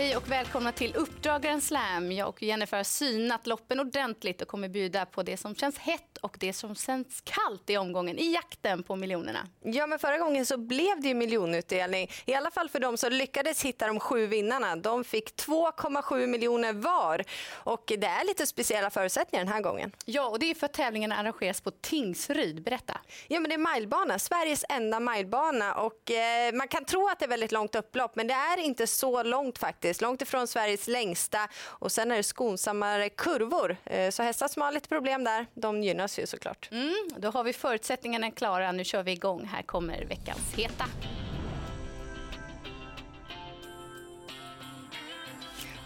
Hej och välkomna till Uppdragaren Slam. Jag och Jennifer har synat loppen ordentligt och kommer bjuda på det som känns hett och det som känns kallt i omgången i jakten på miljonerna. Ja, men förra gången så blev det ju miljonutdelning. I alla fall för de som lyckades hitta de sju vinnarna. De fick 2,7 miljoner var. Och det är lite speciella förutsättningar den här gången. Ja, och det är för att tävlingen arrangeras på Tingsryd. Berätta. Ja, men det är milebana, Sveriges enda milebana. Och, eh, man kan tro att det är väldigt långt upplopp, men det är inte så långt faktiskt. Långt ifrån Sveriges längsta. Och sen är det skonsammare kurvor. Eh, så hästar som har lite problem där, de gynnas ju såklart. Mm, då har vi förutsättningarna klara. Nu kör vi igång. Här kommer veckans heta.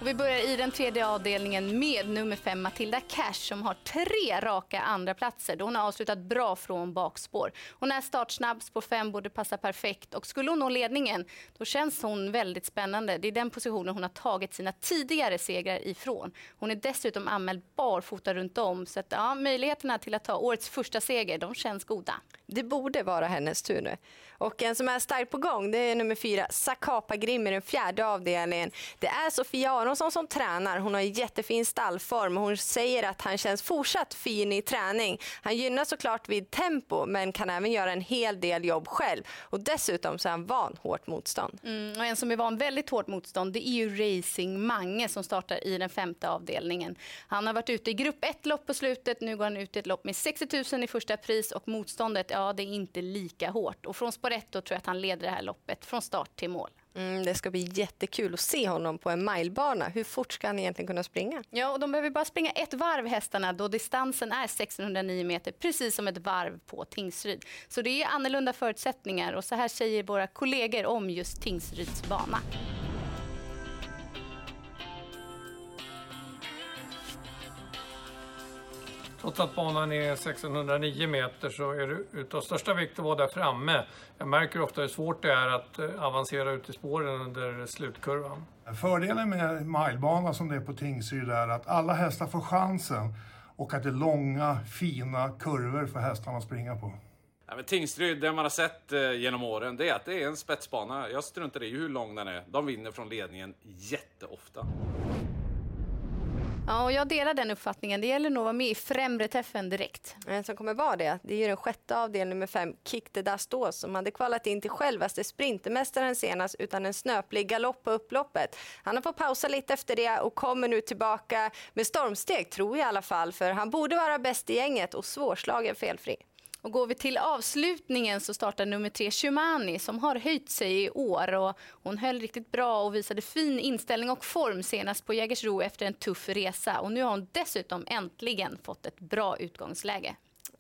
Och vi börjar i den tredje avdelningen med nummer fem Matilda Cash som har tre raka andra platser då hon har avslutat bra från bakspår. Hon är startsnabb, spår fem borde passa perfekt och skulle hon nå ledningen då känns hon väldigt spännande. Det är den positionen hon har tagit sina tidigare segrar ifrån. Hon är dessutom anmäld barfota runt om så att, ja, möjligheterna till att ta årets första seger de känns goda. Det borde vara hennes tur nu. Och en som är starkt på gång det är nummer fyra, Sakapa Grimm i den fjärde avdelningen. Det är Sofia Aronsson som tränar. Hon har jättefin stallform. Hon säger att han känns fortsatt fin i träning. Han gynnas såklart vid tempo men kan även göra en hel del jobb själv. Och dessutom så är han van hårt motstånd. Mm, och en som är van väldigt hårt motstånd det är ju Racing Mange som startar i den femte avdelningen. Han har varit ute i grupp 1 lopp på slutet. Nu går han ut i ett lopp med 60 000 i första pris och motståndet ja, det är inte lika hårt. Och från spår 1 tror jag att han leder det här loppet från start till mål. Mm, det ska bli jättekul att se honom på en milebana. Hur fort ska han egentligen kunna springa? Ja, och de behöver bara springa ett varv hästarna då distansen är 1609 meter, precis som ett varv på Tingsryd. Så det är annorlunda förutsättningar och så här säger våra kollegor om just Tingsryds bana. Trots att banan är 1609 meter så är det utav största vikt att vara där framme. Jag märker ofta hur svårt det är att eh, avancera ut i spåren under slutkurvan. Fördelen med milebana som det är på Tingsryd är att alla hästar får chansen och att det är långa fina kurvor för hästarna att springa på. Ja, men Tingsryd, det man har sett eh, genom åren, det är att det är en spetsbana. Jag struntar i hur lång den är. De vinner från ledningen jätteofta. Ja, och jag delar den uppfattningen. Det gäller nog att vara med i främre träffen direkt. En som kommer vara det, det är ju den sjätte avdelningen nummer fem, Kick the Dust Ås, som hade kvalat in till självaste sprintermästaren senast utan en snöplig galopp på upploppet. Han har fått pausa lite efter det och kommer nu tillbaka med stormsteg, tror jag i alla fall, för han borde vara bäst i gänget och svårslagen felfri. Och går vi till avslutningen så startar nummer tre Shumani som har höjt sig i år. Och hon höll riktigt bra och visade fin inställning och form senast på Jägersro efter en tuff resa. Och nu har hon dessutom äntligen fått ett bra utgångsläge.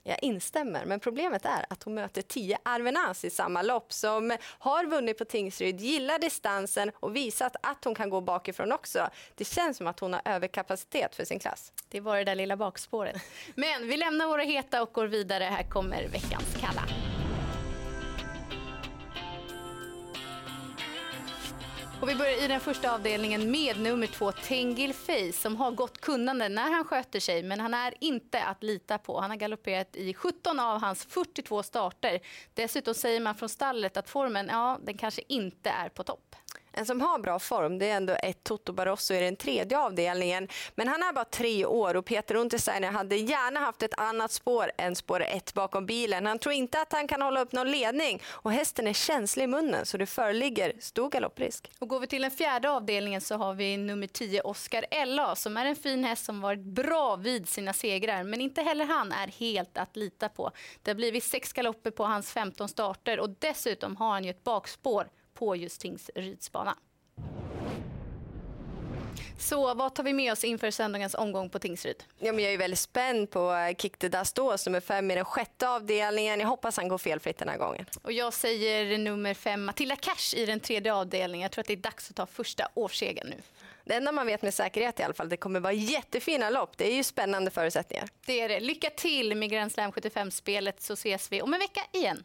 Jag instämmer, men problemet är att hon möter 10 Arvenas i samma lopp som har vunnit på Tingsryd, gillar distansen och visat att hon kan gå bakifrån också. Det känns som att hon har överkapacitet för sin klass. Det var det där lilla bakspåret. Men vi lämnar våra heta och går vidare. Här kommer veckans kalla. Och vi börjar i den första avdelningen med nummer två, Tengil Face, som har gott kunnande när han sköter sig, men han är inte att lita på. Han har galopperat i 17 av hans 42 starter. Dessutom säger man från stallet att formen, ja, den kanske inte är på topp. En som har bra form det är ändå ett Toto Barroso i den tredje avdelningen. Men han är bara tre år och Peter Untersteiner hade gärna haft ett annat spår än spår ett bakom bilen. Han tror inte att han kan hålla upp någon ledning och hästen är känslig i munnen så det föreligger stor galopprisk. Och går vi till den fjärde avdelningen så har vi nummer 10 Oscar Ella som är en fin häst som varit bra vid sina segrar men inte heller han är helt att lita på. Det har blivit sex galopper på hans 15 starter och dessutom har han ju ett bakspår på just Tingsryds bana. Så vad tar vi med oss inför söndagens omgång på Tingsryd? Ja, men jag är väldigt spänd på Kick the Dust Ås, nummer fem i den sjätte avdelningen. Jag hoppas han går felfritt den här gången. Och jag säger nummer fem Matilda Cash i den tredje avdelningen. Jag tror att det är dags att ta första årssegern nu. Det enda man vet med säkerhet i alla fall, det kommer vara jättefina lopp. Det är ju spännande förutsättningar. Det är det. Lycka till med Grand Slam 75-spelet så ses vi om en vecka igen.